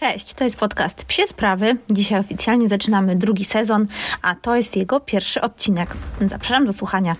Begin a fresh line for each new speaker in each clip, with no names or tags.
Cześć, to jest podcast Psie Sprawy. Dzisiaj oficjalnie zaczynamy drugi sezon, a to jest jego pierwszy odcinek. Zapraszam do słuchania.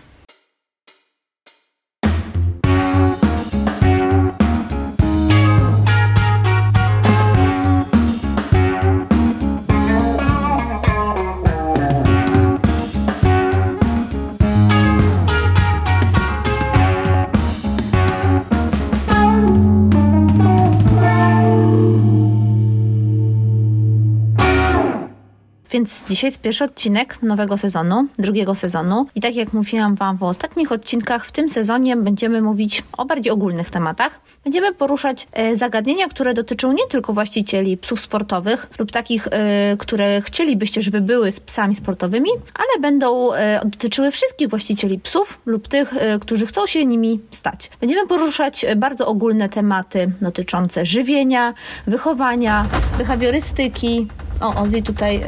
Więc dzisiaj jest pierwszy odcinek nowego sezonu, drugiego sezonu. I tak jak mówiłam Wam w ostatnich odcinkach, w tym sezonie będziemy mówić o bardziej ogólnych tematach. Będziemy poruszać e, zagadnienia, które dotyczą nie tylko właścicieli psów sportowych lub takich, e, które chcielibyście, żeby były z psami sportowymi, ale będą e, dotyczyły wszystkich właścicieli psów lub tych, którzy chcą się nimi stać. Będziemy poruszać bardzo ogólne tematy dotyczące żywienia, wychowania, behawiorystyki, o, Ozzy tutaj y,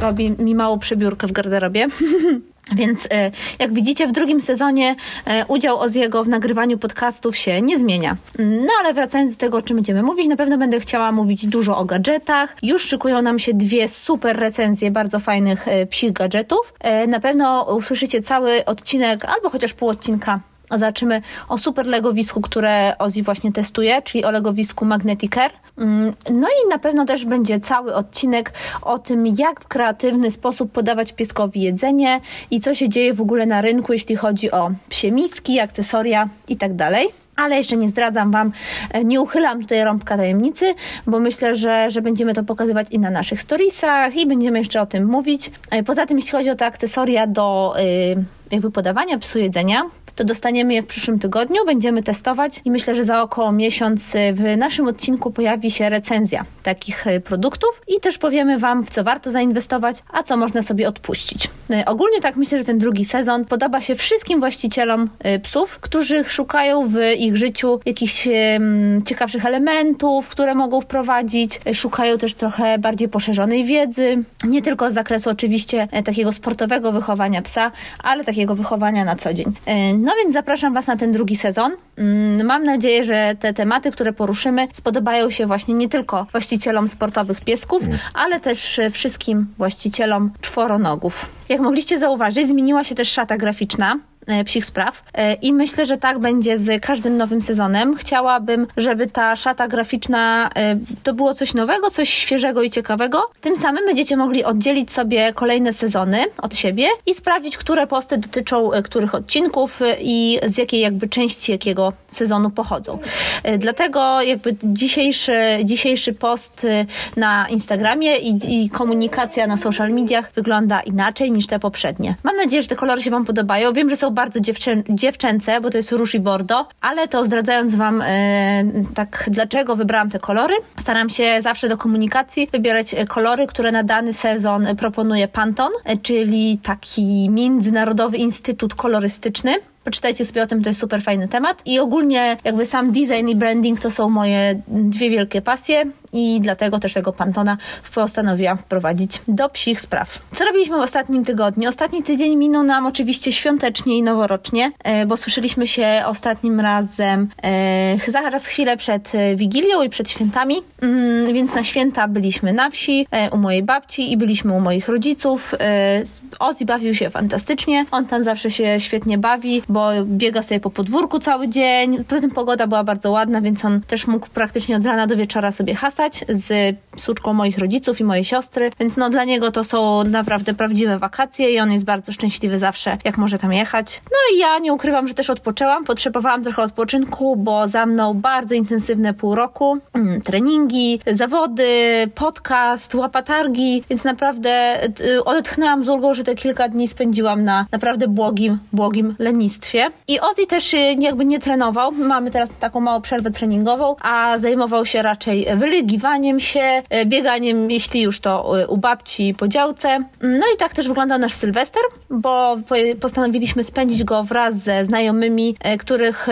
robi mi małą przebiórkę w garderobie. Więc y, jak widzicie, w drugim sezonie y, udział Oziego w nagrywaniu podcastów się nie zmienia. No ale wracając do tego, o czym będziemy mówić, na pewno będę chciała mówić dużo o gadżetach. Już szykują nam się dwie super recenzje bardzo fajnych y, psich gadżetów. Na pewno usłyszycie cały odcinek albo chociaż pół odcinka Zobaczymy o super legowisku, które Ozzy właśnie testuje, czyli o legowisku Magneticare. Mm, no i na pewno też będzie cały odcinek o tym, jak w kreatywny sposób podawać pieskowi jedzenie i co się dzieje w ogóle na rynku, jeśli chodzi o psie miski, akcesoria i tak. Ale jeszcze nie zdradzam Wam, e, nie uchylam tutaj rąbka tajemnicy, bo myślę, że, że będziemy to pokazywać i na naszych storiesach i będziemy jeszcze o tym mówić. E, poza tym, jeśli chodzi o te akcesoria do yy, jakby podawania psu jedzenia, to dostaniemy je w przyszłym tygodniu, będziemy testować i myślę, że za około miesiąc y, w naszym odcinku pojawi się recenzja takich y, produktów i też powiemy Wam, w co warto zainwestować, a co można sobie odpuścić. Y, ogólnie tak myślę, że ten drugi sezon podoba się wszystkim właścicielom psów, którzy szukają w ich życiu jakichś ciekawszych elementów, które mogą wprowadzić, szukają też trochę bardziej poszerzonej wiedzy, nie tylko z zakresu oczywiście takiego sportowego wychowania psa, ale takiego wychowania na co dzień. No więc zapraszam Was na ten drugi sezon. Mm, mam nadzieję, że te tematy, które poruszymy, spodobają się właśnie nie tylko właścicielom sportowych piesków, mm. ale też wszystkim właścicielom czworonogów. Jak mogliście zauważyć, zmieniła się też szata graficzna. E, psich spraw. E, I myślę, że tak będzie z każdym nowym sezonem. Chciałabym, żeby ta szata graficzna e, to było coś nowego, coś świeżego i ciekawego. Tym samym będziecie mogli oddzielić sobie kolejne sezony od siebie i sprawdzić, które posty dotyczą których odcinków i z jakiej jakby części jakiego sezonu pochodzą. Dlatego jakby dzisiejszy, dzisiejszy post na Instagramie i, i komunikacja na social mediach wygląda inaczej niż te poprzednie. Mam nadzieję, że te kolory się Wam podobają. Wiem, że są bardzo dziewczę dziewczęce, bo to jest róż i bordo, ale to zdradzając Wam e, tak dlaczego wybrałam te kolory, staram się zawsze do komunikacji wybierać e, kolory, które na dany sezon proponuje Pantone, e, czyli taki międzynarodowy instytut kolorystyczny. Poczytajcie sobie o tym, to jest super fajny temat. I ogólnie jakby sam design i branding to są moje dwie wielkie pasje i dlatego też tego Pantona postanowiłam wprowadzić do psich spraw. Co robiliśmy w ostatnim tygodniu? Ostatni tydzień minął nam oczywiście świątecznie i noworocznie, e, bo słyszeliśmy się ostatnim razem e, zaraz chwilę przed e, Wigilią i przed świętami, mm, więc na święta byliśmy na wsi u mojej babci i byliśmy u moich rodziców. Ozzy bawił się fantastycznie, on tam zawsze się świetnie bawi, bo biega sobie po podwórku cały dzień. Poza tym pogoda była bardzo ładna, więc on też mógł praktycznie od rana do wieczora sobie hasać z suczką moich rodziców i mojej siostry, więc no dla niego to są naprawdę prawdziwe wakacje i on jest bardzo szczęśliwy zawsze, jak może tam jechać. No i ja nie ukrywam, że też odpoczęłam, potrzebowałam trochę odpoczynku, bo za mną bardzo intensywne pół roku, mm, treningi, zawody, podcast, łapatargi, więc naprawdę y, odetchnęłam z ulgą, że te kilka dni spędziłam na naprawdę błogim, błogim lenistwie I Ozzy też y, jakby nie trenował. Mamy teraz taką małą przerwę treningową, a zajmował się raczej wylegiwaniem się, y, bieganiem, jeśli już to y, u babci po działce. No i tak też wyglądał nasz Sylwester, bo postanowiliśmy spędzić go wraz ze znajomymi, których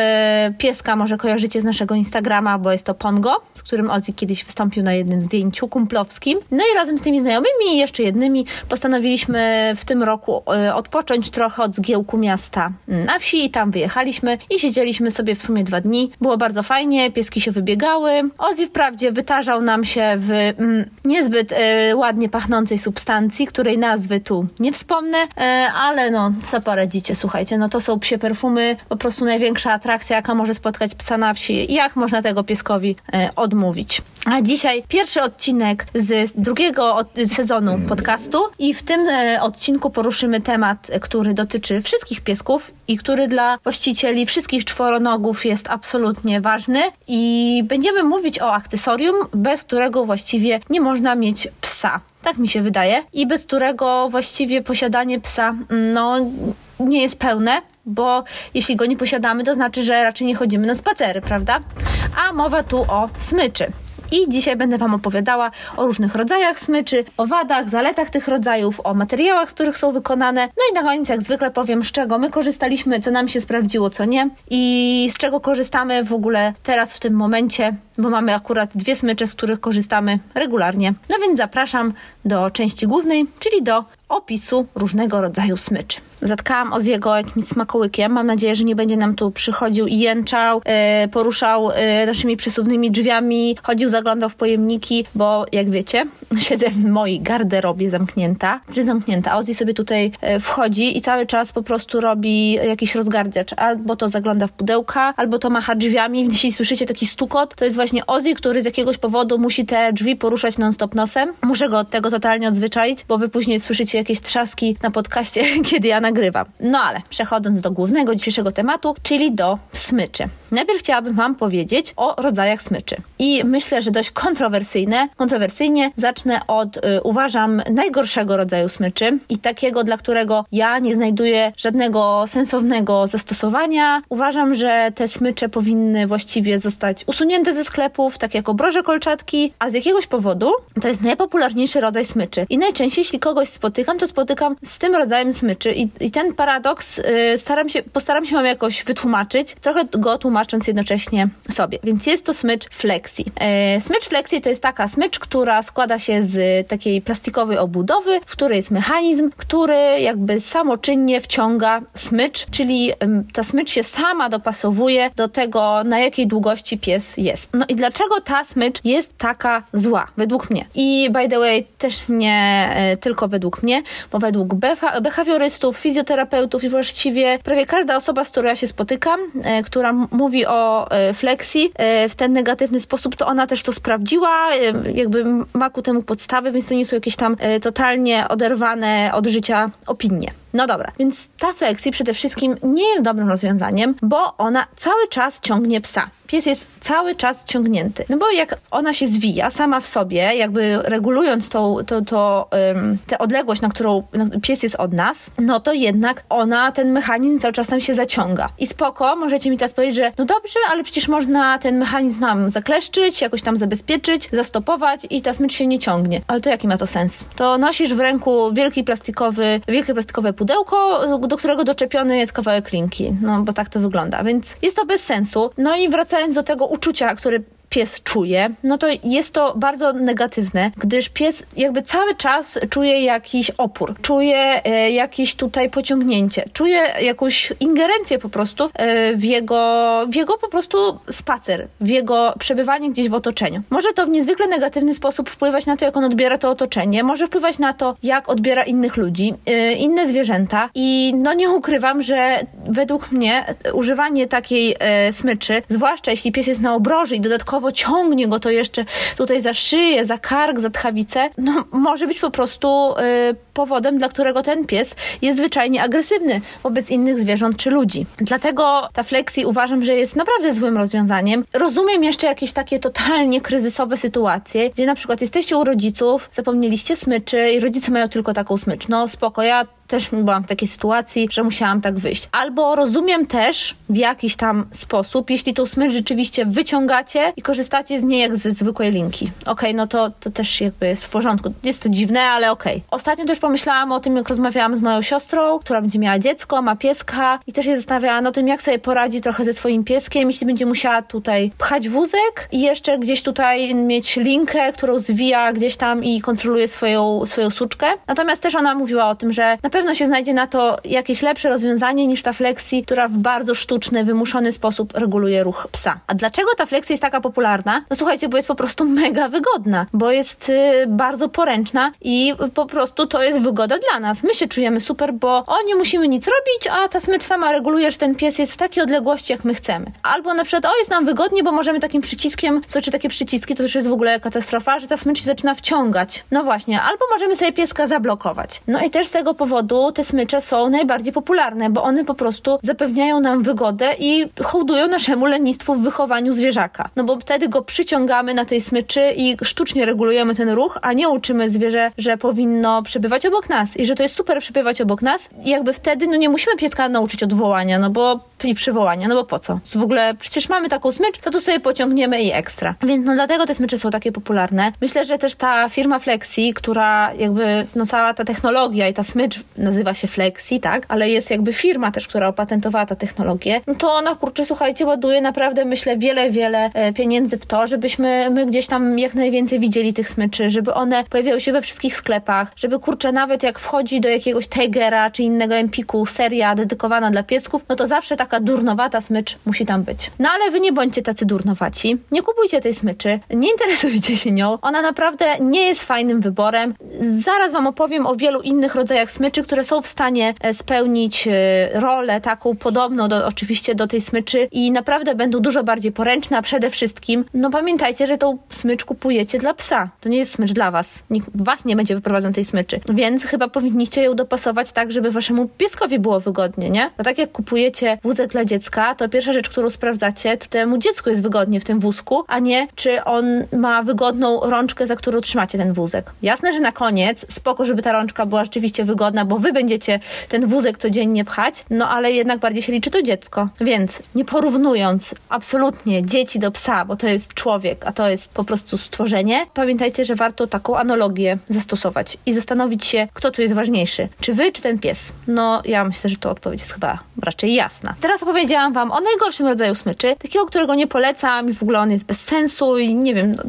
pieska może kojarzycie z naszego Instagrama, bo jest to Pongo, z którym Ozzy kiedyś wystąpił na jednym zdjęciu kumplowskim. No i razem z tymi znajomymi i jeszcze jednymi postanowiliśmy w tym roku odpocząć trochę od zgiełku miasta na wsi i tam wyjechaliśmy i siedzieliśmy sobie w sumie dwa dni. Było bardzo fajnie, pieski się wybiegały. Ozzy wprawdzie wytarzał nam się w mm, niezbyt e, ładnie pachnącej substancji, której nazwy tu nie wspomnę, e, ale no, co poradzicie, słuchajcie, no to są psie perfumy, po prostu największa atrakcja, jaka może spotkać psa na wsi. Jak można tego pieskowi e, odmówić? A dzisiaj pierwszy odcinek z drugiego od, sezonu podcastu i w tym e, odcinku poruszymy temat, który dotyczy wszystkich piesków i który dla właścicieli wszystkich czworonogów jest absolutnie ważny i będziemy mówić o akcesorium, bez którego właściwie nie można mieć psa. Tak mi się wydaje. I bez którego właściwie posiadanie psa, no, nie jest pełne, bo jeśli go nie posiadamy, to znaczy, że raczej nie chodzimy na spacery, prawda? A mowa tu o smyczy. I dzisiaj będę Wam opowiadała o różnych rodzajach smyczy, o wadach, zaletach tych rodzajów, o materiałach, z których są wykonane. No i na koniec, jak zwykle, powiem, z czego my korzystaliśmy, co nam się sprawdziło, co nie i z czego korzystamy w ogóle teraz, w tym momencie, bo mamy akurat dwie smycze, z których korzystamy regularnie. No więc zapraszam do części głównej, czyli do opisu różnego rodzaju smyczy. Zatkałam Oziego jakimś smakołykiem. Mam nadzieję, że nie będzie nam tu przychodził i jęczał, yy, poruszał yy, naszymi przesuwnymi drzwiami, chodził, zaglądał w pojemniki, bo jak wiecie, siedzę w mojej garderobie zamknięta, czy zamknięta. Ozzy sobie tutaj yy, wchodzi i cały czas po prostu robi jakiś rozgardiacz. Albo to zagląda w pudełka, albo to macha drzwiami. Jeśli słyszycie taki stukot, to jest właśnie Ozzy, który z jakiegoś powodu musi te drzwi poruszać non-stop nosem. Muszę go od tego totalnie odzwyczaić, bo wy później słyszycie jakieś trzaski na podcaście, kiedy ja nagrywam. No ale przechodząc do głównego dzisiejszego tematu, czyli do smyczy. Najpierw chciałabym Wam powiedzieć o rodzajach smyczy. I myślę, że dość kontrowersyjne. Kontrowersyjnie zacznę od, y, uważam, najgorszego rodzaju smyczy i takiego, dla którego ja nie znajduję żadnego sensownego zastosowania. Uważam, że te smycze powinny właściwie zostać usunięte ze sklepów, tak jak obroże kolczatki, a z jakiegoś powodu to jest najpopularniejszy rodzaj smyczy. I najczęściej, jeśli kogoś spotykam, to spotykam z tym rodzajem smyczy i, i ten paradoks y, staram się, postaram się wam jakoś wytłumaczyć, trochę go tłumacząc jednocześnie sobie. Więc jest to smycz flexi. Y, smycz flexi to jest taka smycz, która składa się z takiej plastikowej obudowy, w której jest mechanizm, który jakby samoczynnie wciąga smycz, czyli ta smycz się sama dopasowuje do tego, na jakiej długości pies jest. No i dlaczego ta smycz jest taka zła, według mnie? I by the way, też nie y, tylko według mnie, bo według behawiorystów, fizjoterapeutów i właściwie prawie każda osoba, z którą ja się spotykam, e, która mówi o e, flexi e, w ten negatywny sposób, to ona też to sprawdziła, jakby ma ku temu podstawy, więc to nie są jakieś tam totalnie oderwane od życia opinie. No dobra, więc ta flexi przede wszystkim nie jest dobrym rozwiązaniem, bo ona cały czas ciągnie psa. Pies jest cały czas ciągnięty. No bo jak ona się zwija sama w sobie, jakby regulując tą, to, to, um, tę odległość, na którą pies jest od nas, no to jednak ona, ten mechanizm cały czas tam się zaciąga. I spoko, możecie mi teraz powiedzieć, że no dobrze, ale przecież można ten mechanizm nam zakleszczyć, jakoś tam zabezpieczyć, zastopować i ta smycz się nie ciągnie. Ale to jaki ma to sens? To nosisz w ręku wielki plastikowy, wielkie plastikowe pudełko, do którego doczepiony jest kawałek linki. No bo tak to wygląda, więc jest to bez sensu. No i wracając do tego uczucia, które pies czuje, no to jest to bardzo negatywne, gdyż pies jakby cały czas czuje jakiś opór, czuje e, jakieś tutaj pociągnięcie, czuje jakąś ingerencję po prostu e, w jego, w jego po prostu spacer, w jego przebywanie gdzieś w otoczeniu. Może to w niezwykle negatywny sposób wpływać na to, jak on odbiera to otoczenie, może wpływać na to, jak odbiera innych ludzi, e, inne zwierzęta i no nie ukrywam, że według mnie używanie takiej smyczy, zwłaszcza jeśli pies jest na obroży i dodatkowo dodatkowo ciągnie go to jeszcze tutaj za szyję, za kark, za tchawicę, no może być po prostu y, powodem, dla którego ten pies jest zwyczajnie agresywny wobec innych zwierząt czy ludzi. Dlatego ta flexi uważam, że jest naprawdę złym rozwiązaniem. Rozumiem jeszcze jakieś takie totalnie kryzysowe sytuacje, gdzie na przykład jesteście u rodziców, zapomnieliście smyczy i rodzice mają tylko taką smycz. No spoko, ja też byłam w takiej sytuacji, że musiałam tak wyjść. Albo rozumiem też w jakiś tam sposób, jeśli tą smycz rzeczywiście wyciągacie i korzystacie z niej jak z zwykłej linki. Okej, okay, no to, to też jakby jest w porządku. Jest to dziwne, ale okej. Okay. Ostatnio też pomyślałam o tym, jak rozmawiałam z moją siostrą, która będzie miała dziecko, ma pieska i też się zastanawiałam o tym, jak sobie poradzi trochę ze swoim pieskiem, jeśli będzie musiała tutaj pchać wózek i jeszcze gdzieś tutaj mieć linkę, którą zwija gdzieś tam i kontroluje swoją, swoją suczkę. Natomiast też ona mówiła o tym, że na pewno pewno się znajdzie na to jakieś lepsze rozwiązanie niż ta flexi, która w bardzo sztuczny, wymuszony sposób reguluje ruch psa. A dlaczego ta flexi jest taka popularna? No słuchajcie, bo jest po prostu mega wygodna, bo jest y, bardzo poręczna i po prostu to jest wygoda dla nas. My się czujemy super, bo o nie musimy nic robić, a ta smycz sama reguluje, że ten pies jest w takiej odległości, jak my chcemy. Albo na przykład, o jest nam wygodnie, bo możemy takim przyciskiem, słuchajcie, takie przyciski, to też jest w ogóle katastrofa, że ta smycz się zaczyna wciągać. No właśnie, albo możemy sobie pieska zablokować. No i też z tego powodu te smycze są najbardziej popularne, bo one po prostu zapewniają nam wygodę i hołdują naszemu lenistwu w wychowaniu zwierzaka. No bo wtedy go przyciągamy na tej smyczy i sztucznie regulujemy ten ruch, a nie uczymy zwierzę, że powinno przebywać obok nas i że to jest super przebywać obok nas. I jakby wtedy, no nie musimy pieska nauczyć odwołania, no bo i przywołania, no bo po co? W ogóle przecież mamy taką smycz, co tu sobie pociągniemy i ekstra. Więc no dlatego te smycze są takie popularne. Myślę, że też ta firma Flexi, która jakby, no cała ta technologia i ta smycz nazywa się Flexi, tak? Ale jest jakby firma też, która opatentowała tę technologię, no to ona, kurczę, słuchajcie, ładuje naprawdę, myślę, wiele, wiele e, pieniędzy w to, żebyśmy my gdzieś tam jak najwięcej widzieli tych smyczy, żeby one pojawiały się we wszystkich sklepach, żeby, kurczę, nawet jak wchodzi do jakiegoś Tigera czy innego Empiku seria dedykowana dla piesków, no to zawsze taka durnowata smycz musi tam być. No ale wy nie bądźcie tacy durnowaci, nie kupujcie tej smyczy, nie interesujcie się nią, ona naprawdę nie jest fajnym wyborem. Zaraz wam opowiem o wielu innych rodzajach smyczy, które są w stanie e, spełnić e, rolę taką podobną do, oczywiście do tej smyczy i naprawdę będą dużo bardziej poręczne, a przede wszystkim, no pamiętajcie, że tą smycz kupujecie dla psa. To nie jest smycz dla was. Nikt was nie będzie wyprowadzał tej smyczy. Więc chyba powinniście ją dopasować tak, żeby waszemu pieskowi było wygodnie, nie? No tak jak kupujecie wózek dla dziecka, to pierwsza rzecz, którą sprawdzacie, to temu dziecku jest wygodnie w tym wózku, a nie czy on ma wygodną rączkę, za którą trzymacie ten wózek. Jasne, że na koniec spoko, żeby ta rączka była rzeczywiście wygodna, bo wy będziecie ten wózek codziennie pchać, no ale jednak bardziej się liczy to dziecko. Więc nie porównując absolutnie dzieci do psa, bo to jest człowiek, a to jest po prostu stworzenie, pamiętajcie, że warto taką analogię zastosować i zastanowić się, kto tu jest ważniejszy. Czy wy, czy ten pies? No, ja myślę, że to odpowiedź jest chyba raczej jasna. Teraz opowiedziałam wam o najgorszym rodzaju smyczy, takiego, którego nie polecam i w ogóle on jest bez sensu i nie wiem, no,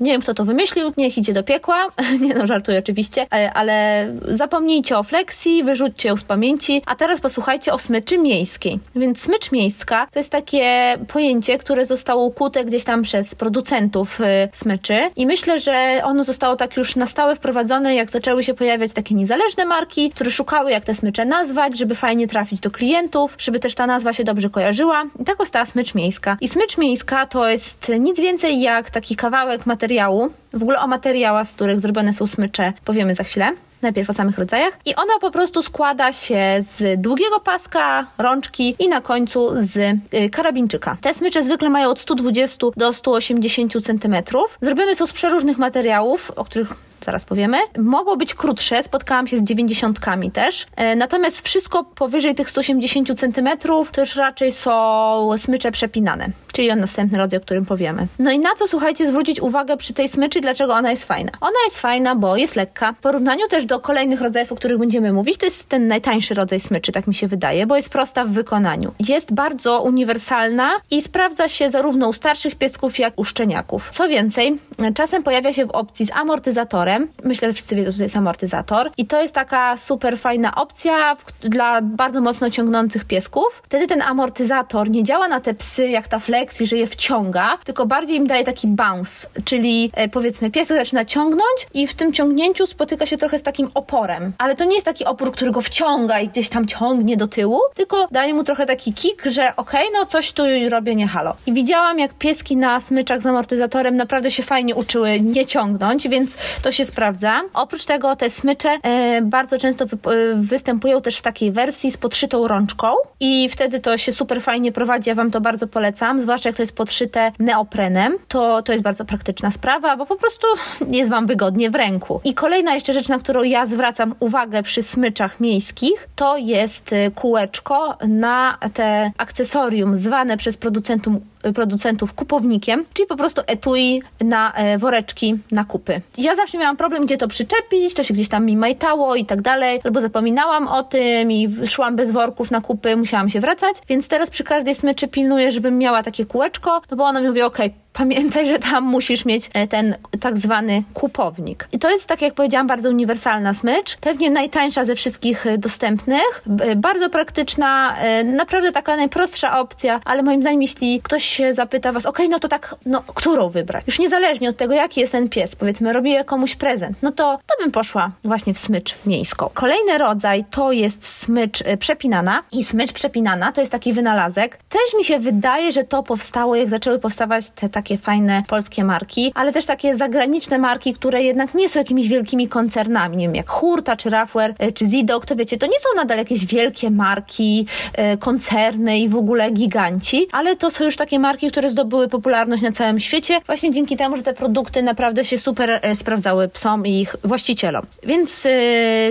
nie wiem kto to wymyślił, niech idzie do piekła. nie no, żartuję oczywiście, e, ale zapomnijcie o flexi, wyrzućcie ją z pamięci, a teraz posłuchajcie o smyczy miejskiej. Więc smycz miejska to jest takie pojęcie, które zostało ukute gdzieś tam przez producentów y, smyczy. I myślę, że ono zostało tak już na stałe wprowadzone, jak zaczęły się pojawiać takie niezależne marki, które szukały jak te smycze nazwać, żeby fajnie trafić do klientów, żeby też ta nazwa się dobrze kojarzyła. I tak powstała smycz miejska. I smycz miejska to jest nic więcej jak taki kawałek materiału, w ogóle o materiałach, z których zrobione są smycze, powiemy za chwilę najpierw o samych rodzajach. I ona po prostu składa się z długiego paska, rączki i na końcu z y, karabinczyka. Te smycze zwykle mają od 120 do 180 cm. Zrobione są z przeróżnych materiałów, o których zaraz powiemy. Mogło być krótsze, spotkałam się z 90 też. E, natomiast wszystko powyżej tych 180 cm to już raczej są smycze przepinane, czyli on następny rodzaj, o którym powiemy. No i na co słuchajcie zwrócić uwagę przy tej smyczy, dlaczego ona jest fajna? Ona jest fajna, bo jest lekka. W porównaniu też do kolejnych rodzajów, o których będziemy mówić, to jest ten najtańszy rodzaj smyczy, tak mi się wydaje, bo jest prosta w wykonaniu. Jest bardzo uniwersalna i sprawdza się zarówno u starszych piesków, jak u szczeniaków. Co więcej, czasem pojawia się w opcji z amortyzatorem. Myślę, że wszyscy wiedzą, że to jest amortyzator. I to jest taka super fajna opcja dla bardzo mocno ciągnących piesków. Wtedy ten amortyzator nie działa na te psy jak ta flexi, że je wciąga, tylko bardziej im daje taki bounce, czyli e, powiedzmy piesek zaczyna ciągnąć i w tym ciągnięciu spotyka się trochę z takim oporem. Ale to nie jest taki opór, który go wciąga i gdzieś tam ciągnie do tyłu, tylko daje mu trochę taki kick, że okej, okay, no coś tu robię, nie halo. I widziałam, jak pieski na smyczach z amortyzatorem naprawdę się fajnie uczyły nie ciągnąć, więc to się sprawdza. Oprócz tego te smycze e, bardzo często wy, e, występują też w takiej wersji z podszytą rączką i wtedy to się super fajnie prowadzi, ja Wam to bardzo polecam, zwłaszcza jak to jest podszyte neoprenem, to, to jest bardzo praktyczna sprawa, bo po prostu jest Wam wygodnie w ręku. I kolejna jeszcze rzecz, na którą ja zwracam uwagę przy smyczach miejskich, to jest e, kółeczko na te akcesorium zwane przez producentów producentów kupownikiem, czyli po prostu etui na e, woreczki na kupy. Ja zawsze miałam problem, gdzie to przyczepić, to się gdzieś tam mi majtało i tak dalej, albo zapominałam o tym i szłam bez worków na kupy, musiałam się wracać, więc teraz przy każdej smyczy pilnuję, żebym miała takie kółeczko, no bo ona mi mówi, okej, okay, pamiętaj, że tam musisz mieć e, ten tak zwany kupownik. I to jest, tak jak powiedziałam, bardzo uniwersalna smycz, pewnie najtańsza ze wszystkich e, dostępnych, bardzo praktyczna, naprawdę taka najprostsza opcja, ale moim zdaniem, jeśli ktoś się zapyta was, ok, no to tak, no, którą wybrać? Już niezależnie od tego, jaki jest ten pies, powiedzmy, robię komuś prezent, no to, to bym poszła właśnie w smycz miejską. Kolejny rodzaj to jest smycz przepinana i smycz przepinana to jest taki wynalazek. Też mi się wydaje, że to powstało, jak zaczęły powstawać te takie fajne polskie marki, ale też takie zagraniczne marki, które jednak nie są jakimiś wielkimi koncernami, nie wiem, jak Hurta, czy Rafware, e, czy Zidok, to wiecie, to nie są nadal jakieś wielkie marki, e, koncerny i w ogóle giganci, ale to są już takie marki, które zdobyły popularność na całym świecie, właśnie dzięki temu, że te produkty naprawdę się super e, sprawdzały psom i ich właścicielom. Więc yy,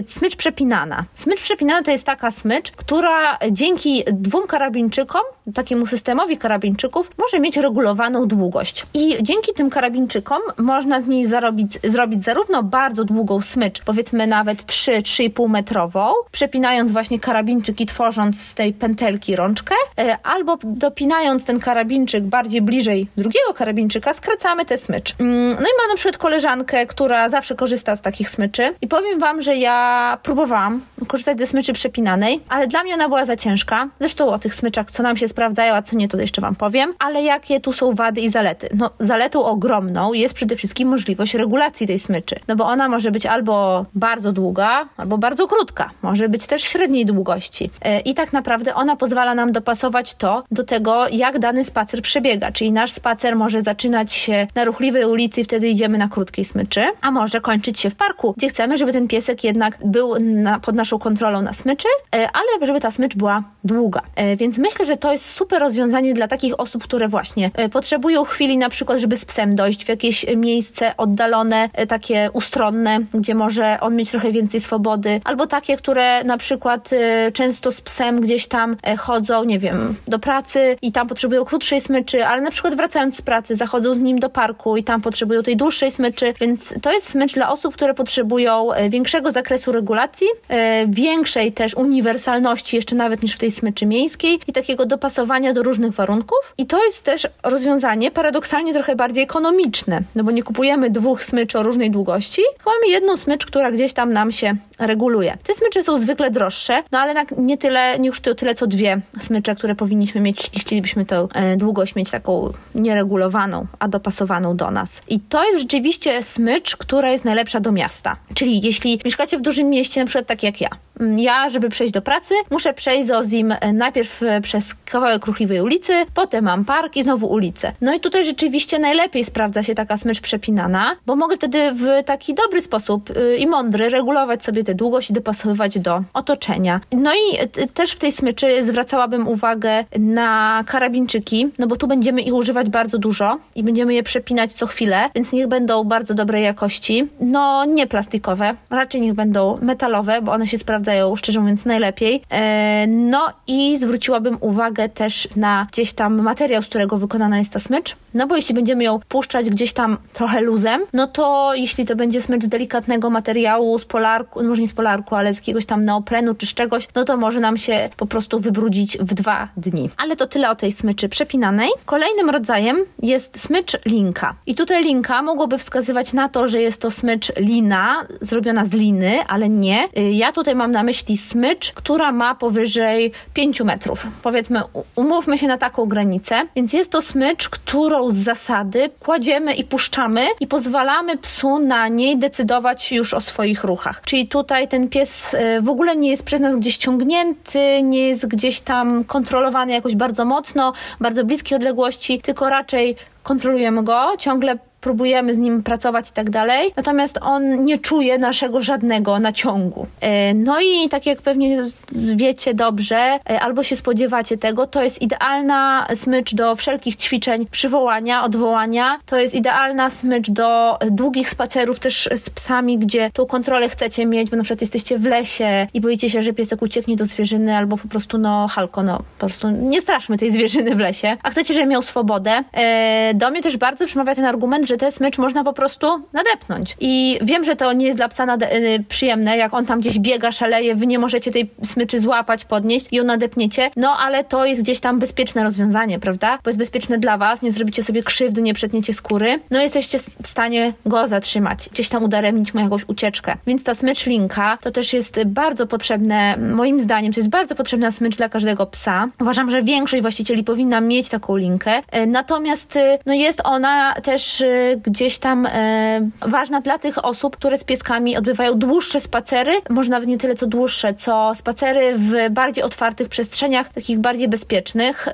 smycz przepinana. Smycz przepinana to jest taka smycz, która dzięki dwóm karabinczykom, takiemu systemowi karabinczyków, może mieć regulowaną długość. I dzięki tym karabinczykom można z niej zarobić, zrobić zarówno bardzo długą smycz, powiedzmy nawet 3-3,5 metrową, przepinając właśnie karabinczyk i tworząc z tej pętelki rączkę, e, albo dopinając ten karabinczyk bardziej bliżej drugiego karabinczyka, skracamy tę smycz. Mm, no i mam na przykład koleżankę, która zawsze korzysta z takich smyczy i powiem wam, że ja próbowałam korzystać ze smyczy przepinanej, ale dla mnie ona była za ciężka. Zresztą o tych smyczach, co nam się sprawdzają, a co nie, to jeszcze wam powiem. Ale jakie tu są wady i zalety? No, zaletą ogromną jest przede wszystkim możliwość regulacji tej smyczy. No bo ona może być albo bardzo długa, albo bardzo krótka. Może być też średniej długości. E, I tak naprawdę ona pozwala nam dopasować to do tego, jak dany spacer przebiega. Czyli nasz spacer może zaczynać się na ruchliwej ulicy wtedy idziemy na krótkiej smyczy, a może kończyć się w parku, gdzie chcemy, żeby ten piesek jednak był na, pod naszą kontrolą na smyczy, e, ale żeby ta smycz była długa. E, więc myślę, że to jest super rozwiązanie dla takich osób, które właśnie potrzebują chwili na przykład, żeby z psem dojść w jakieś miejsce oddalone, e, takie ustronne, gdzie może on mieć trochę więcej swobody, albo takie, które na przykład często z psem gdzieś tam chodzą, nie wiem, do pracy i tam potrzebują krótszej smyczy, ale na przykład wracając z pracy zachodzą z nim do parku i tam potrzebują tej dłuższej smyczy, więc to jest smycz dla osób, które potrzebują większego zakresu regulacji, większej też uniwersalności jeszcze nawet niż w tej smyczy miejskiej i takiego dopasowania do różnych warunków. I to jest też rozwiązanie paradoksalnie trochę bardziej ekonomiczne, no bo nie kupujemy dwóch smyczy o różnej długości, tylko mamy jedną smycz, która gdzieś tam nam się reguluje. Te smycze są zwykle droższe, no ale nie tyle, nie już tyle co dwie smycze, które powinniśmy mieć, jeśli chcielibyśmy tę e, długość mieć taką nieregulowaną, a dopasowaną do nas. I to jest rzeczywiście smycz, która jest najlepsza do miasta. Czyli jeśli mieszkacie w dużym mieście, na przykład tak jak ja, mm, ja, żeby przejść do pracy, muszę przejść z Ozim e, najpierw e, przez kawałek ruchliwej ulicy, potem mam park i znowu ulicę. No i tutaj rzeczywiście najlepiej sprawdza się taka smycz przepinana, bo mogę wtedy w taki dobry sposób e, i mądry regulować sobie tę długość i dopasowywać do otoczenia. No i też w tej smyczy zwracałabym uwagę na karabinczyki, no bo tu będziemy ich używać bardzo dużo i będziemy je przepinać co chwilę, więc niech będą bardzo dobrej jakości. No nie plastikowe, raczej niech będą metalowe, bo one się sprawdzają szczerze mówiąc najlepiej. E, no i zwróciłabym uwagę też na gdzieś tam materiał, z którego wykonana jest ta smycz. No bo jeśli będziemy ją puszczać gdzieś tam trochę luzem, no to jeśli to będzie smycz delikatnego materiału, z polarku, no może nie z polarku, ale z jakiegoś tam neoprenu czy z czegoś, no to może nam się po prostu wybrudzić w dwa dni. Ale to tyle o tej smyczy przepinanej. Kolejnym rodzajem jest smycz linka. I tutaj linka mogłoby wskazywać na to, że jest to smycz lina, zrobiona z liny, ale nie. Y, ja tutaj mam na myśli smycz, która ma powyżej 5 metrów. Powiedzmy, umówmy się na taką granicę. Więc jest to smycz, którą z zasady kładziemy i puszczamy i pozwalamy psu na niej decydować już o swoich ruchach. Czyli tutaj ten pies y, w ogóle nie jest przez nas gdzieś ciągnięty, nie jest gdzieś tam kontrolowany jakoś bardzo mocno, bardzo bliskie odległości, tylko raczej kontrolujemy go, ciągle próbujemy z nim pracować i tak dalej, natomiast on nie czuje naszego żadnego naciągu. E, no i tak jak pewnie wiecie dobrze, e, albo się spodziewacie tego, to jest idealna smycz do wszelkich ćwiczeń przywołania, odwołania. To jest idealna smycz do długich spacerów też z psami, gdzie tą kontrolę chcecie mieć, bo na przykład jesteście w lesie i boicie się, że piesek ucieknie do zwierzyny, albo po prostu no halko, no po prostu nie straszmy tej zwierzyny w lesie, a chcecie, żeby miał swobodę. E, do mnie też bardzo przemawia ten argument, że że te smycz można po prostu nadepnąć. I wiem, że to nie jest dla psa y, przyjemne, jak on tam gdzieś biega, szaleje, wy nie możecie tej smyczy złapać, podnieść i ją nadepniecie, no ale to jest gdzieś tam bezpieczne rozwiązanie, prawda? Bo jest bezpieczne dla was, nie zrobicie sobie krzywdy, nie przetniecie skóry, no jesteście w stanie go zatrzymać, gdzieś tam udaremnić mu jakąś ucieczkę. Więc ta smycz linka to też jest bardzo potrzebne, moim zdaniem, to jest bardzo potrzebna smycz dla każdego psa. Uważam, że większość właścicieli powinna mieć taką linkę, e, natomiast e, no jest ona też e, gdzieś tam ważna dla tych osób, które z pieskami odbywają dłuższe spacery, może nawet nie tyle co dłuższe, co spacery w bardziej otwartych przestrzeniach, takich bardziej bezpiecznych,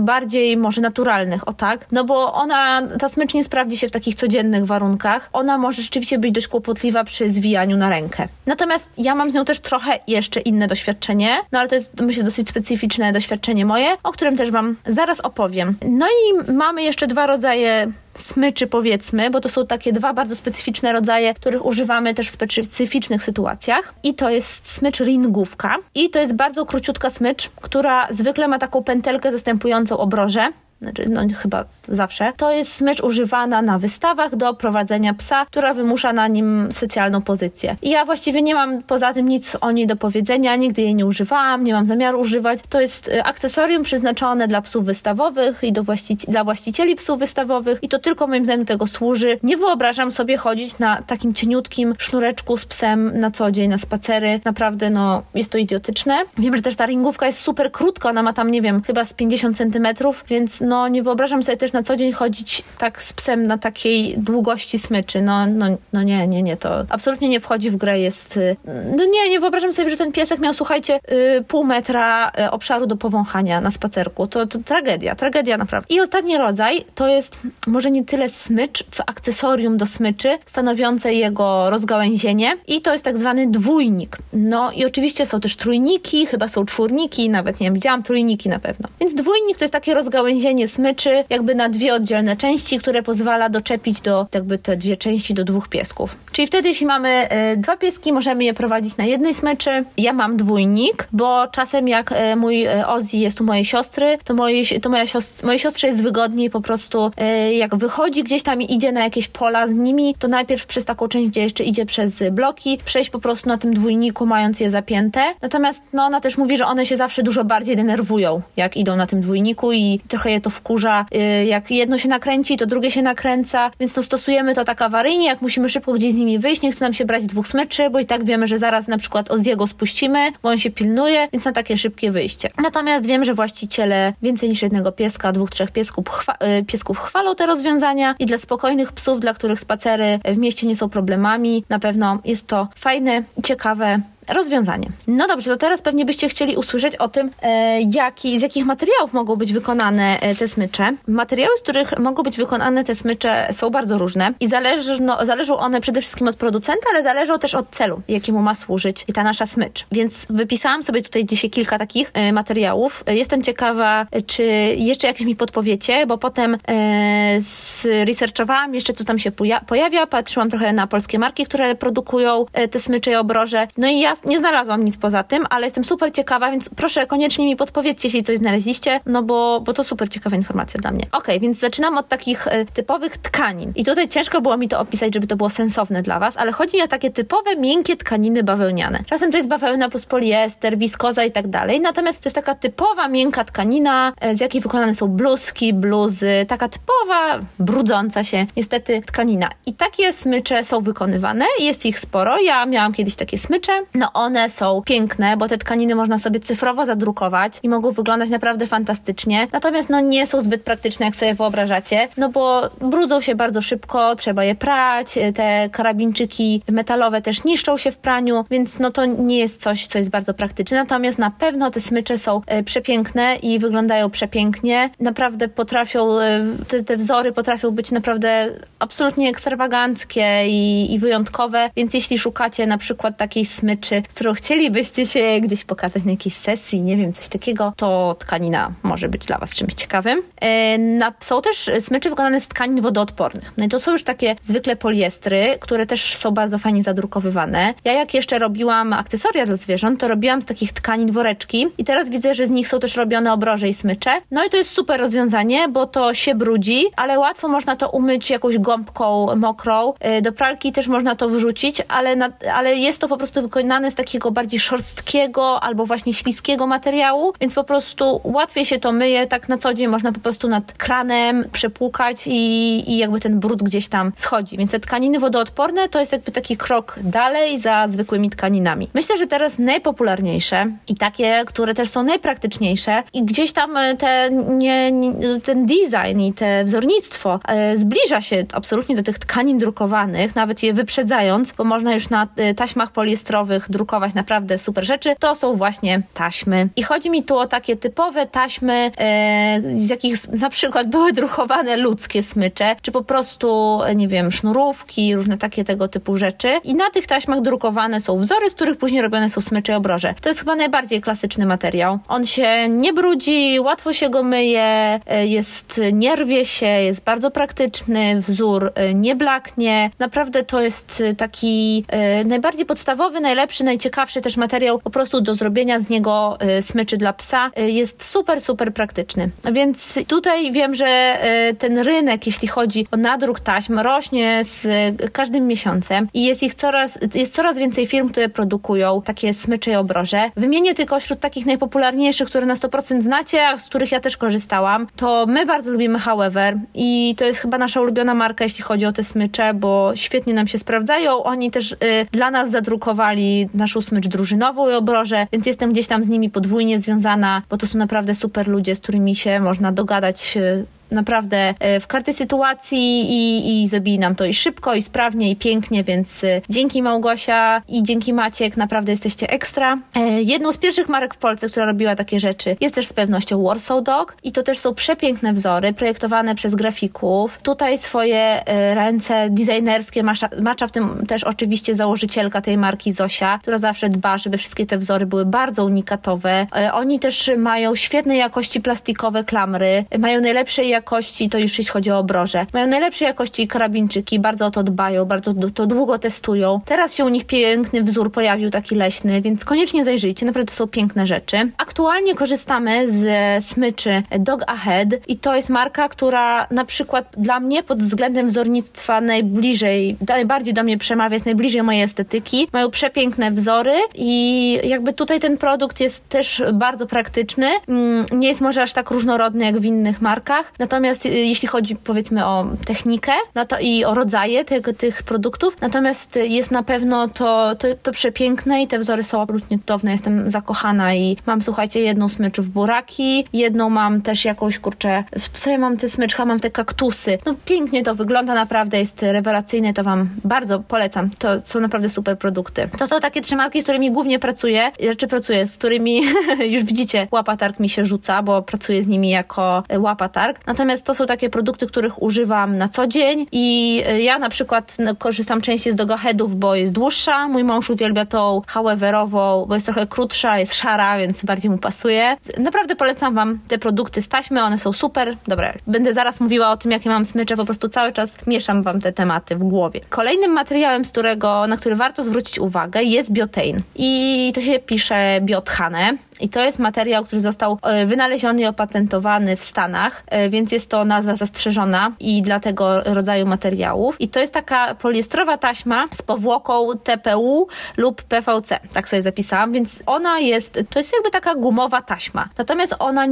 bardziej może naturalnych, o tak, no bo ona, ta smycz nie sprawdzi się w takich codziennych warunkach. Ona może rzeczywiście być dość kłopotliwa przy zwijaniu na rękę. Natomiast ja mam z nią też trochę jeszcze inne doświadczenie, no ale to jest myślę dosyć specyficzne doświadczenie moje, o którym też Wam zaraz opowiem. No i mamy jeszcze dwa rodzaje smyczy powiedzmy, bo to są takie dwa bardzo specyficzne rodzaje, których używamy też w specyficznych sytuacjach. I to jest smycz ringówka i to jest bardzo króciutka smycz, która zwykle ma taką pętelkę zastępującą obroże znaczy no chyba zawsze, to jest smycz używana na wystawach do prowadzenia psa, która wymusza na nim specjalną pozycję. I ja właściwie nie mam poza tym nic o niej do powiedzenia, nigdy jej nie używałam, nie mam zamiaru używać. To jest y, akcesorium przeznaczone dla psów wystawowych i do właścici dla właścicieli psów wystawowych i to tylko moim zdaniem tego służy. Nie wyobrażam sobie chodzić na takim cieniutkim sznureczku z psem na co dzień, na spacery. Naprawdę, no, jest to idiotyczne. Wiem, że też ta ringówka jest super krótka, ona ma tam, nie wiem, chyba z 50 centymetrów, więc no nie wyobrażam sobie też na co dzień chodzić tak z psem na takiej długości smyczy. No, no, no nie, nie, nie, to absolutnie nie wchodzi w grę. Jest. Y, no nie, nie wyobrażam sobie, że ten piesek miał, słuchajcie, y, pół metra y, obszaru do powąchania na spacerku. To, to tragedia, tragedia naprawdę. I ostatni rodzaj to jest może nie tyle smycz, co akcesorium do smyczy, stanowiące jego rozgałęzienie. I to jest tak zwany dwójnik. No i oczywiście są też trójniki, chyba są czwórniki, nawet nie wiem, widziałam trójniki na pewno. Więc dwójnik to jest takie rozgałęzienie smyczy jakby na dwie oddzielne części, które pozwala doczepić do jakby te dwie części do dwóch piesków. Czyli wtedy, jeśli mamy y, dwa pieski, możemy je prowadzić na jednej smyczy. Ja mam dwójnik, bo czasem jak y, mój y, Ozzy jest u mojej siostry, to, mojej, to moja siostra, mojej siostrze jest wygodniej po prostu jak wychodzi gdzieś tam i idzie na jakieś pola z nimi, to najpierw przez taką część, gdzie jeszcze idzie przez bloki, przejść po prostu na tym dwójniku, mając je zapięte. Natomiast no, ona też mówi, że one się zawsze dużo bardziej denerwują, jak idą na tym dwójniku i trochę je to wkurza. Y, jak jedno się nakręci, to drugie się nakręca, więc to stosujemy to tak awaryjnie, jak musimy szybko gdzieś z nimi wyjść, nie chce nam się brać dwóch smyczy, bo i tak wiemy, że zaraz na przykład od jego spuścimy, bo on się pilnuje, więc na takie szybkie wyjście. Natomiast wiem, że właściciele więcej niż jednego pieska, dwóch, trzech piesków, chwa y, piesków chwalą te rozwiązania i dla spokojnych psów, dla których spacery w mieście nie są problemami, na pewno jest to fajne, ciekawe rozwiązanie. No dobrze, to teraz pewnie byście chcieli usłyszeć o tym, e, jaki, z jakich materiałów mogą być wykonane e, te smycze. Materiały, z których mogą być wykonane te smycze są bardzo różne i zależy, no, zależą one przede wszystkim od producenta, ale zależą też od celu, jakiemu ma służyć ta nasza smycz. Więc wypisałam sobie tutaj dzisiaj kilka takich e, materiałów. E, jestem ciekawa, czy jeszcze jakieś mi podpowiecie, bo potem e, zresearchowałam jeszcze, co tam się pojawia, patrzyłam trochę na polskie marki, które produkują e, te smycze i obroże. No i ja nie znalazłam nic poza tym, ale jestem super ciekawa, więc proszę koniecznie mi podpowiedzcie, jeśli coś znaleźliście, no bo, bo to super ciekawa informacja dla mnie. Ok, więc zaczynam od takich e, typowych tkanin. I tutaj ciężko było mi to opisać, żeby to było sensowne dla Was, ale chodzi mi o takie typowe, miękkie tkaniny bawełniane. Czasem to jest bawełna plus poliester, wiskoza i tak dalej, natomiast to jest taka typowa, miękka tkanina, e, z jakiej wykonane są bluzki, bluzy, taka typowa, brudząca się niestety tkanina. I takie smycze są wykonywane, jest ich sporo. Ja miałam kiedyś takie smycze, no one są piękne, bo te tkaniny można sobie cyfrowo zadrukować i mogą wyglądać naprawdę fantastycznie. Natomiast no nie są zbyt praktyczne, jak sobie wyobrażacie, no bo brudzą się bardzo szybko, trzeba je prać, te karabinczyki metalowe też niszczą się w praniu, więc no to nie jest coś, co jest bardzo praktyczne. Natomiast na pewno te smycze są e, przepiękne i wyglądają przepięknie. Naprawdę potrafią, e, te, te wzory potrafią być naprawdę absolutnie ekstrawaganckie i, i wyjątkowe, więc jeśli szukacie na przykład takiej smyczy rzeczy, z którą chcielibyście się gdzieś pokazać na jakiejś sesji, nie wiem, coś takiego, to tkanina może być dla Was czymś ciekawym. E, na, są też smycze wykonane z tkanin wodoodpornych. No i to są już takie zwykle poliestry, które też są bardzo fajnie zadrukowywane. Ja jak jeszcze robiłam akcesoria dla zwierząt, to robiłam z takich tkanin woreczki i teraz widzę, że z nich są też robione obroże i smycze. No i to jest super rozwiązanie, bo to się brudzi, ale łatwo można to umyć jakąś gąbką mokrą. E, do pralki też można to wrzucić, ale, na, ale jest to po prostu wykonane z takiego bardziej szorstkiego albo właśnie śliskiego materiału, więc po prostu łatwiej się to myje, tak na co dzień można po prostu nad kranem przepłukać i, i jakby ten brud gdzieś tam schodzi. Więc te tkaniny wodoodporne to jest jakby taki krok dalej za zwykłymi tkaninami. Myślę, że teraz najpopularniejsze i takie, które też są najpraktyczniejsze i gdzieś tam e, te, nie, nie, ten design i te wzornictwo e, zbliża się absolutnie do tych tkanin drukowanych, nawet je wyprzedzając, bo można już na e, taśmach poliestrowych drukować naprawdę super rzeczy, to są właśnie taśmy. I chodzi mi tu o takie typowe taśmy, e, z jakich na przykład były drukowane ludzkie smycze, czy po prostu, nie wiem, sznurówki, różne takie tego typu rzeczy. I na tych taśmach drukowane są wzory, z których później robione są smycze i obroże. To jest chyba najbardziej klasyczny materiał. On się nie brudzi, łatwo się go myje, jest, nie rwie się, jest bardzo praktyczny, wzór nie blaknie. Naprawdę to jest taki najbardziej podstawowy, najlepszy, najciekawszy też materiał po prostu do zrobienia z niego y, smyczy dla psa. Y, jest super, super praktyczny. Więc tutaj wiem, że y, ten rynek, jeśli chodzi o nadruk taśm, rośnie z każdym miesiącem i jest ich coraz, jest coraz więcej firm, które produkują takie smycze i obroże. Wymienię tylko wśród takich najpopularniejszych, które na 100% znacie, a z których ja też korzystałam, to my bardzo lubimy However i to jest chyba nasza ulubiona marka, jeśli chodzi o te smycze, bo świetnie nam się sprawdzają. Oni też y, dla nas zadrukowali naszą smycz drużynową i obroże, więc jestem gdzieś tam z nimi podwójnie związana, bo to są naprawdę super ludzie, z którymi się można dogadać y, naprawdę e, w każdej sytuacji i, i zabili nam to i szybko, i sprawnie, i pięknie, więc e, dzięki Małgosia i dzięki Maciek naprawdę jesteście ekstra. E, jedną z pierwszych marek w Polsce, która robiła takie rzeczy, jest też z pewnością Warsaw Dog i to też są przepiękne wzory projektowane przez grafików. Tutaj swoje ręce designerskie macza, macza w tym też oczywiście założycielka tej marki Zosia, która zawsze dba, żeby wszystkie te wzory były bardzo unikatowe. Oni też mają świetnej jakości plastikowe klamry, mają najlepszej jakości jakości, to już jeśli chodzi o obroże. Mają najlepszej jakości karabinczyki, bardzo o to dbają, bardzo to długo testują. Teraz się u nich piękny wzór pojawił, taki leśny, więc koniecznie zajrzyjcie, naprawdę to są piękne rzeczy. Aktualnie korzystamy z smyczy Dog Ahead i to jest marka, która na przykład dla mnie pod względem wzornictwa najbliżej, najbardziej do mnie przemawia, jest najbliżej mojej estetyki. Mają przepiękne wzory i jakby tutaj ten produkt jest też bardzo praktyczny. Mm, nie jest może aż tak różnorodny jak w innych markach, Natomiast y, jeśli chodzi powiedzmy o technikę no to i o rodzaje tego, tych produktów, natomiast jest na pewno to, to, to przepiękne i te wzory są absolutnie cudowne. Jestem zakochana i mam, słuchajcie, jedną smycz w buraki, jedną mam też jakąś, kurczę, co ja mam te smyczka, mam te kaktusy. No pięknie to wygląda, naprawdę jest rewelacyjne, to wam bardzo polecam. To są naprawdę super produkty. To są takie trzy marki, z którymi głównie pracuję, znaczy pracuję, z którymi już widzicie, łapatarg mi się rzuca, bo pracuję z nimi jako łapatarg. Natomiast to są takie produkty, których używam na co dzień i e, ja na przykład no, korzystam częściej z Dogaheadów, bo jest dłuższa. Mój mąż uwielbia tą howeverową, bo jest trochę krótsza, jest szara, więc bardziej mu pasuje. Naprawdę polecam Wam te produkty z taśmy, one są super. Dobra, będę zaraz mówiła o tym, jakie mam smycze, po prostu cały czas mieszam Wam te tematy w głowie. Kolejnym materiałem, z którego, na który warto zwrócić uwagę jest biotein. I to się pisze biothane. I to jest materiał, który został e, wynaleziony i opatentowany w Stanach, e, więc jest to nazwa zastrzeżona i dla tego rodzaju materiałów. I to jest taka poliestrowa taśma z powłoką TPU lub PVC, tak sobie zapisałam, więc ona jest, to jest jakby taka gumowa taśma. Natomiast ona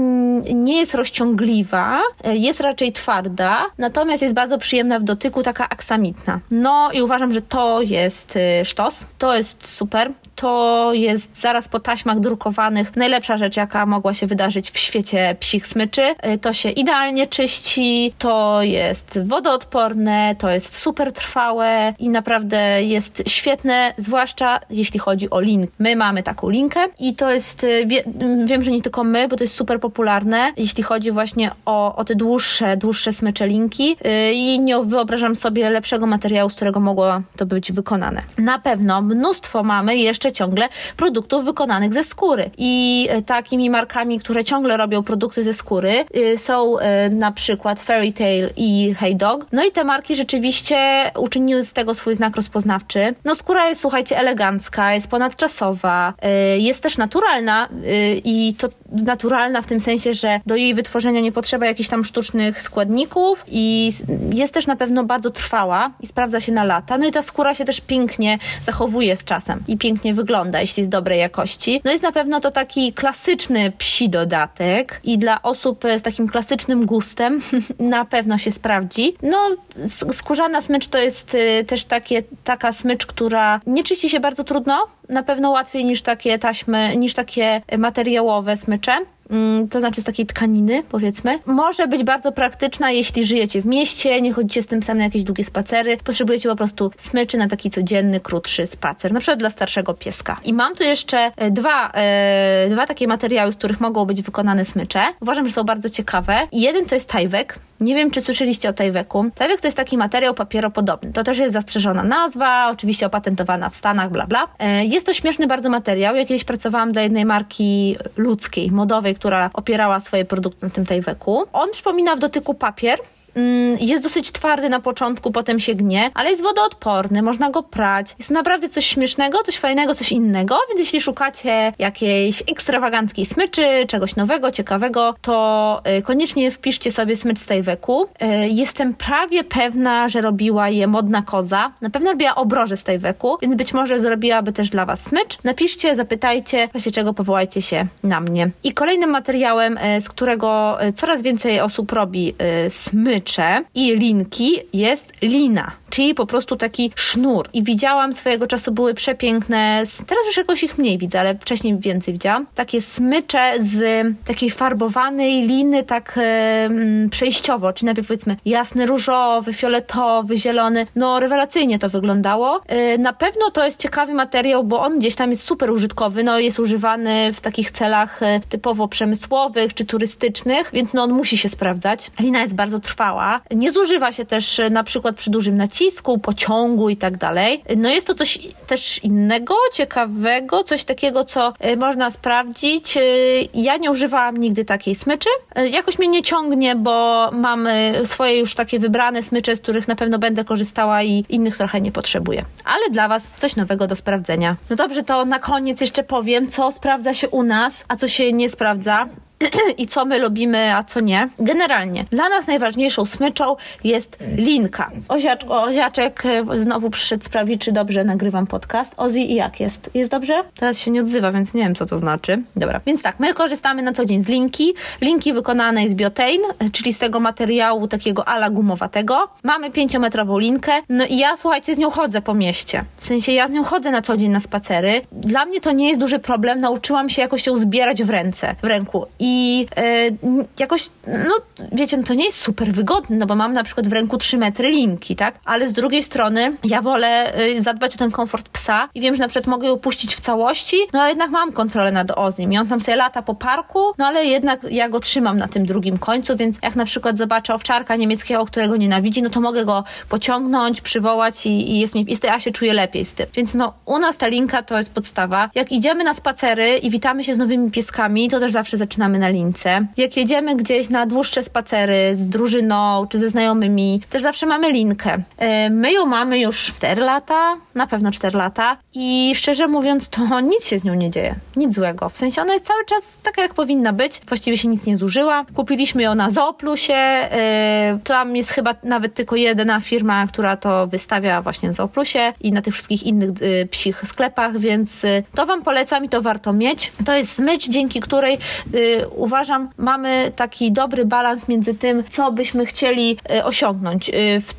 nie jest rozciągliwa, jest raczej twarda, natomiast jest bardzo przyjemna w dotyku, taka aksamitna. No i uważam, że to jest sztos, to jest super to jest zaraz po taśmach drukowanych najlepsza rzecz, jaka mogła się wydarzyć w świecie psich smyczy. Y, to się idealnie czyści, to jest wodoodporne, to jest super trwałe i naprawdę jest świetne, zwłaszcza jeśli chodzi o link. My mamy taką linkę i to jest, y, wie, wiem, że nie tylko my, bo to jest super popularne, jeśli chodzi właśnie o, o te dłuższe, dłuższe smycze linki yy, i nie wyobrażam sobie lepszego materiału, z którego mogło to być wykonane. Na pewno mnóstwo mamy jeszcze ciągle produktów wykonanych ze skóry i y, takimi markami, które ciągle robią produkty ze skóry yy, są yy, na przykład Fairy Tail i Hey Dog. No i te marki rzeczywiście uczyniły z tego swój znak rozpoznawczy. No skóra jest, słuchajcie, elegancka, jest ponadczasowa, yy, jest też naturalna i to naturalna w tym sensie, że do jej wytworzenia nie potrzeba jakichś tam sztucznych składników i jest też na pewno bardzo trwała i sprawdza się na lata. No i ta skóra się też pięknie zachowuje z czasem i pięknie wygląda, jeśli jest dobrej jakości. No jest na pewno to taki klasyczny psi dodatek i dla osób z takim klasycznym gustem na pewno się sprawdzi. No skórzana smycz to jest y, też takie, taka smycz, która nie czyści się bardzo trudno, na pewno łatwiej niż takie taśmy, niż takie materiałowe smycze. Mm, to znaczy z takiej tkaniny, powiedzmy. Może być bardzo praktyczna, jeśli żyjecie w mieście, nie chodzicie z tym samym na jakieś długie spacery, potrzebujecie po prostu smyczy na taki codzienny, krótszy spacer, na przykład dla starszego pieska. I mam tu jeszcze e, dwa, e, dwa takie materiały, z których mogą być wykonane smycze. Uważam, że są bardzo ciekawe. Jeden to jest tajwek. Nie wiem, czy słyszeliście o tajweku. Tajwek to jest taki materiał papieropodobny. To też jest zastrzeżona nazwa, oczywiście opatentowana w Stanach, bla bla. E, jest to śmieszny bardzo materiał. Ja kiedyś pracowałam dla jednej marki ludzkiej, modowej, która opierała swoje produkty na tym tajweku. On przypomina w dotyku papier, jest dosyć twardy na początku, potem się gnie, ale jest wodoodporny, można go prać. Jest naprawdę coś śmiesznego, coś fajnego, coś innego, więc jeśli szukacie jakiejś ekstrawaganckiej smyczy, czegoś nowego, ciekawego, to y, koniecznie wpiszcie sobie smycz z Tajweku. Y, jestem prawie pewna, że robiła je modna koza. Na pewno robiła obroże z Tajweku, więc być może zrobiłaby też dla Was smycz. Napiszcie, zapytajcie, właśnie czego powołajcie się na mnie. I kolejnym materiałem, y, z którego coraz więcej osób robi smycz, i linki jest lina, czyli po prostu taki sznur. I widziałam swojego czasu, były przepiękne, teraz już jakoś ich mniej widzę, ale wcześniej więcej widziałam. Takie smycze z takiej farbowanej liny, tak e, przejściowo, czyli najpierw powiedzmy jasny, różowy, fioletowy, zielony. No rewelacyjnie to wyglądało. E, na pewno to jest ciekawy materiał, bo on gdzieś tam jest super użytkowy, no jest używany w takich celach e, typowo przemysłowych czy turystycznych, więc no on musi się sprawdzać. Lina jest bardzo trwała nie zużywa się też na przykład przy dużym nacisku, pociągu i tak dalej. No jest to coś też innego, ciekawego, coś takiego, co e, można sprawdzić. E, ja nie używałam nigdy takiej smyczy. Jakoś mnie nie ciągnie, bo mam swoje już takie wybrane smycze, z których na pewno będę korzystała i innych trochę nie potrzebuję. Ale dla Was coś nowego do sprawdzenia. No dobrze, to na koniec jeszcze powiem, co sprawdza się u nas, a co się nie sprawdza. i co my lubimy, a co nie. Generalnie, dla nas najważniejszą smyczą jest linka. Oziacz, oziaczek e, znowu przyszedł sprawdzić, czy dobrze nagrywam podcast. Ozzy, i jak jest? Jest dobrze? Teraz się nie odzywa, więc nie wiem, co to znaczy. Dobra, więc tak, my korzystamy na co dzień z linki. Linki wykonanej z biotein, e, czyli z tego materiału takiego ala gumowatego. Mamy pięciometrową linkę, no i ja, słuchajcie, z nią chodzę po mieście. W sensie, ja z nią chodzę na co dzień na spacery. Dla mnie to nie jest duży problem, nauczyłam się jakoś ją zbierać w ręce, w ręku. I i e, jakoś, no wiecie, no to nie jest super wygodne, no bo mam na przykład w ręku 3 metry linki, tak? Ale z drugiej strony ja wolę e, zadbać o ten komfort psa i wiem, że na przykład mogę ją puścić w całości, no a jednak mam kontrolę nad Ozim i on tam sobie lata po parku, no ale jednak ja go trzymam na tym drugim końcu, więc jak na przykład zobaczę owczarka niemieckiego, którego nienawidzi, no to mogę go pociągnąć, przywołać i, i jest mi, i ja się czuję lepiej z tym. Więc no u nas ta linka to jest podstawa. Jak idziemy na spacery i witamy się z nowymi pieskami, to też zawsze zaczynamy na lince. Jak jedziemy gdzieś na dłuższe spacery z drużyną czy ze znajomymi, też zawsze mamy linkę. E, my ją mamy już 4 lata, na pewno 4 lata i szczerze mówiąc to nic się z nią nie dzieje. Nic złego. W sensie ona jest cały czas taka jak powinna być. Właściwie się nic nie zużyła. Kupiliśmy ją na Zooplusie. E, tam jest chyba nawet tylko jedna firma, która to wystawia właśnie na Zooplusie i na tych wszystkich innych e, psich sklepach, więc to Wam polecam i to warto mieć. To jest smycz, dzięki której uważam, mamy taki dobry balans między tym, co byśmy chcieli e, osiągnąć, e,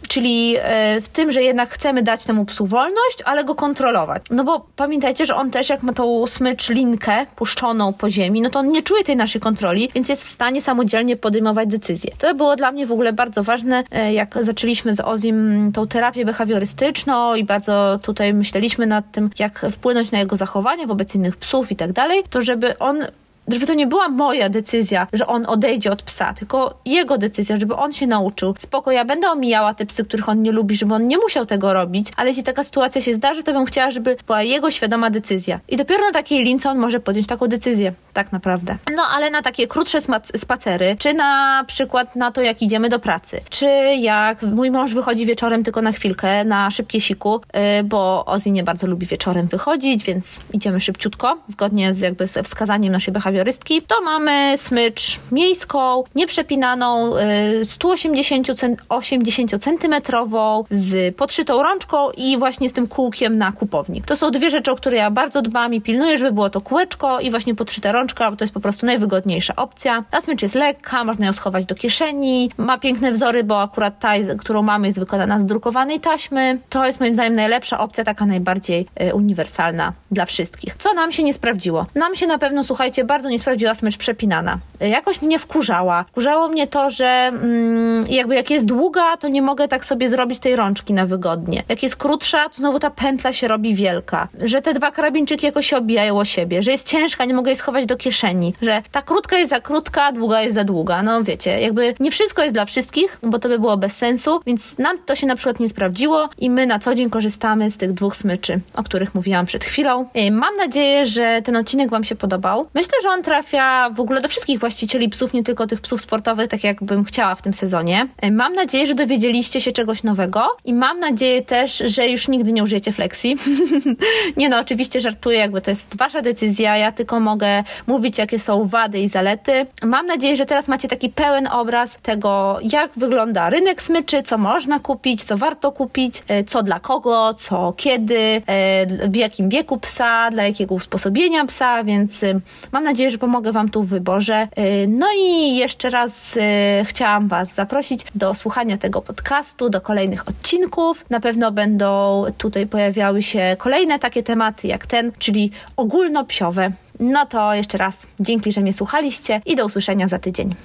czyli e, w tym, że jednak chcemy dać temu psu wolność, ale go kontrolować. No bo pamiętajcie, że on też jak ma tą smycz linkę puszczoną po ziemi, no to on nie czuje tej naszej kontroli, więc jest w stanie samodzielnie podejmować decyzje. To było dla mnie w ogóle bardzo ważne, jak zaczęliśmy z Ozim tą terapię behawiorystyczną i bardzo tutaj myśleliśmy nad tym, jak wpłynąć na jego zachowanie wobec innych psów i tak dalej, to żeby on żeby to nie była moja decyzja, że on odejdzie od psa, tylko jego decyzja, żeby on się nauczył. Spoko, ja będę omijała te psy, których on nie lubi, żeby on nie musiał tego robić, ale jeśli taka sytuacja się zdarzy, to bym chciała, żeby była jego świadoma decyzja. I dopiero na takiej lince on może podjąć taką decyzję, tak naprawdę. No, ale na takie krótsze spacery, czy na przykład na to, jak idziemy do pracy, czy jak mój mąż wychodzi wieczorem tylko na chwilkę, na szybkie siku, yy, bo Ozzy nie bardzo lubi wieczorem wychodzić, więc idziemy szybciutko, zgodnie z jakby wskazaniem naszej behawiorystki, to mamy smycz miejską, nieprzepinaną, 180 centymetrową z podszytą rączką i właśnie z tym kółkiem na kupownik. To są dwie rzeczy, o które ja bardzo dbam i pilnuję, żeby było to kółeczko i właśnie podszyta rączka, bo to jest po prostu najwygodniejsza opcja. Ta smycz jest lekka, można ją schować do kieszeni, ma piękne wzory, bo akurat ta, którą mamy, jest wykonana z drukowanej taśmy. To jest moim zdaniem najlepsza opcja, taka najbardziej y, uniwersalna dla wszystkich. Co nam się nie sprawdziło? Nam się na pewno, słuchajcie, bardzo nie sprawdziła smycz przepinana. Jakoś mnie wkurzała. Wkurzało mnie to, że mm, jakby jak jest długa, to nie mogę tak sobie zrobić tej rączki na wygodnie. Jak jest krótsza, to znowu ta pętla się robi wielka. Że te dwa karabinczyki jakoś się obijają o siebie. Że jest ciężka, nie mogę jej schować do kieszeni. Że ta krótka jest za krótka, długa jest za długa. No wiecie, jakby nie wszystko jest dla wszystkich, bo to by było bez sensu, więc nam to się na przykład nie sprawdziło i my na co dzień korzystamy z tych dwóch smyczy, o których mówiłam przed chwilą. Mam nadzieję, że ten odcinek Wam się podobał. Myślę, że on trafia w ogóle do wszystkich właścicieli psów, nie tylko tych psów sportowych, tak jak bym chciała w tym sezonie. Mam nadzieję, że dowiedzieliście się czegoś nowego i mam nadzieję też, że już nigdy nie użyjecie flexi. nie no, oczywiście żartuję, jakby to jest wasza decyzja, ja tylko mogę mówić, jakie są wady i zalety. Mam nadzieję, że teraz macie taki pełen obraz tego, jak wygląda rynek smyczy, co można kupić, co warto kupić, e, co dla kogo, co kiedy, e, w jakim wieku psa, dla jakiego usposobienia psa, więc e, mam nadzieję, że pomogę Wam tu w wyborze. No i jeszcze raz chciałam Was zaprosić do słuchania tego podcastu, do kolejnych odcinków. Na pewno będą tutaj pojawiały się kolejne takie tematy jak ten, czyli ogólnopsiowe. No to jeszcze raz dzięki, że mnie słuchaliście i do usłyszenia za tydzień.